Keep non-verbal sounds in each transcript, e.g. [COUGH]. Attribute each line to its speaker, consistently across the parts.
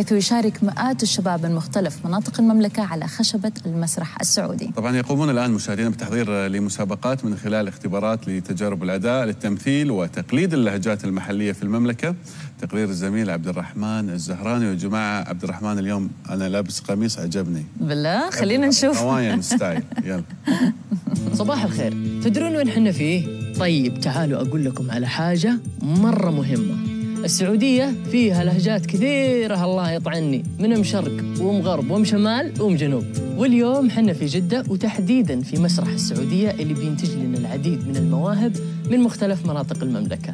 Speaker 1: حيث يشارك مئات الشباب من مختلف مناطق المملكة على خشبة المسرح السعودي.
Speaker 2: طبعا يقومون الآن مشاهدينا بتحضير لمسابقات من خلال اختبارات لتجارب الأداء للتمثيل وتقليد اللهجات المحلية في المملكة. تقرير الزميل عبد الرحمن الزهراني. يا جماعة عبد الرحمن اليوم أنا لابس قميص عجبني.
Speaker 1: بالله؟ خلينا نشوف.
Speaker 2: Hawaiian style. [LAUGHS] يلا.
Speaker 3: صباح الخير. تدرون وين حنا فيه؟ طيب تعالوا أقول لكم على حاجة مرة مهمة. السعودية فيها لهجات كثيرة. الله يطعني. من ام شرق وام غرب وام شمال وام جنوب. واليوم حنا في جدة وتحديدا في مسرح السعودية اللي بينتج لنا العديد من المواهب من مختلف مناطق المملكة.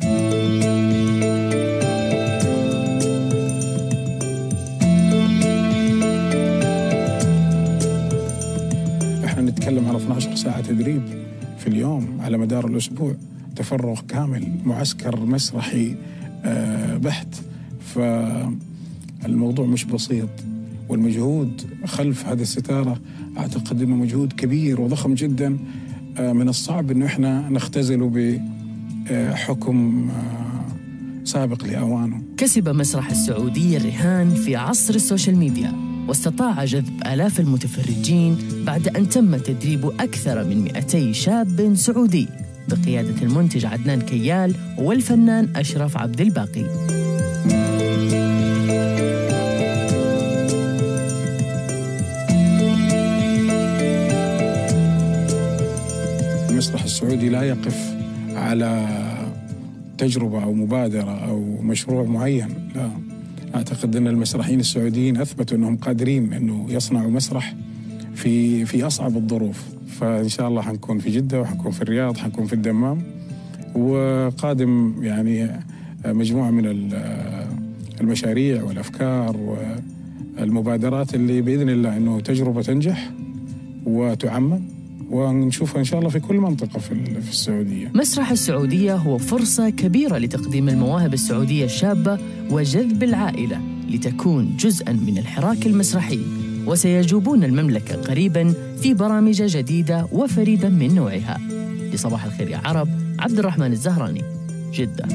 Speaker 4: إحنا نتكلم على 12 ساعة تدريب في اليوم على مدار الأسبوع. تفرغ كامل معسكر مسرحي بحت. فالموضوع مش بسيط. والمجهود خلف هذه الستارة أعتقد أنه مجهود كبير وضخم جدا. آه، من الصعب أنه إحنا نختزله بحكم آه، سابق لأوانه.
Speaker 3: كسب مسرح السعودية الرهان في عصر السوشيال ميديا واستطاع جذب آلاف المتفرجين بعد أن تم تدريب أكثر من 200 شاب سعودي. بقيادة المنتج عدنان كيال والفنان أشرف عبد الباقي.
Speaker 4: المسرح السعودي لا يقف على تجربة أو مبادرة أو مشروع معين. لا. أعتقد أن المسرحيين السعوديين أثبتوا أنهم قادرين أنه يصنعوا مسرح في في أصعب الظروف. فإن شاء الله حنكون في جدة وحنكون في الرياض حنكون في الدمام. وقادم يعني مجموعة من ال- المشاريع والأفكار والمبادرات اللي بإذن الله أنه تجربة تنجح وتعمم. ونشوفها إن شاء الله في كل منطقة في في السعودية.
Speaker 3: مسرح السعودية هو فرصة كبيرة لتقديم المواهب السعودية الشابة وجذب العائلة لتكون جزءا من الحراك المسرحي. وسيجوبون المملكة قريبا في برامج جديدة وفريدة من نوعها. لصباح الخير يا عرب عبد الرحمن الزهراني جدة.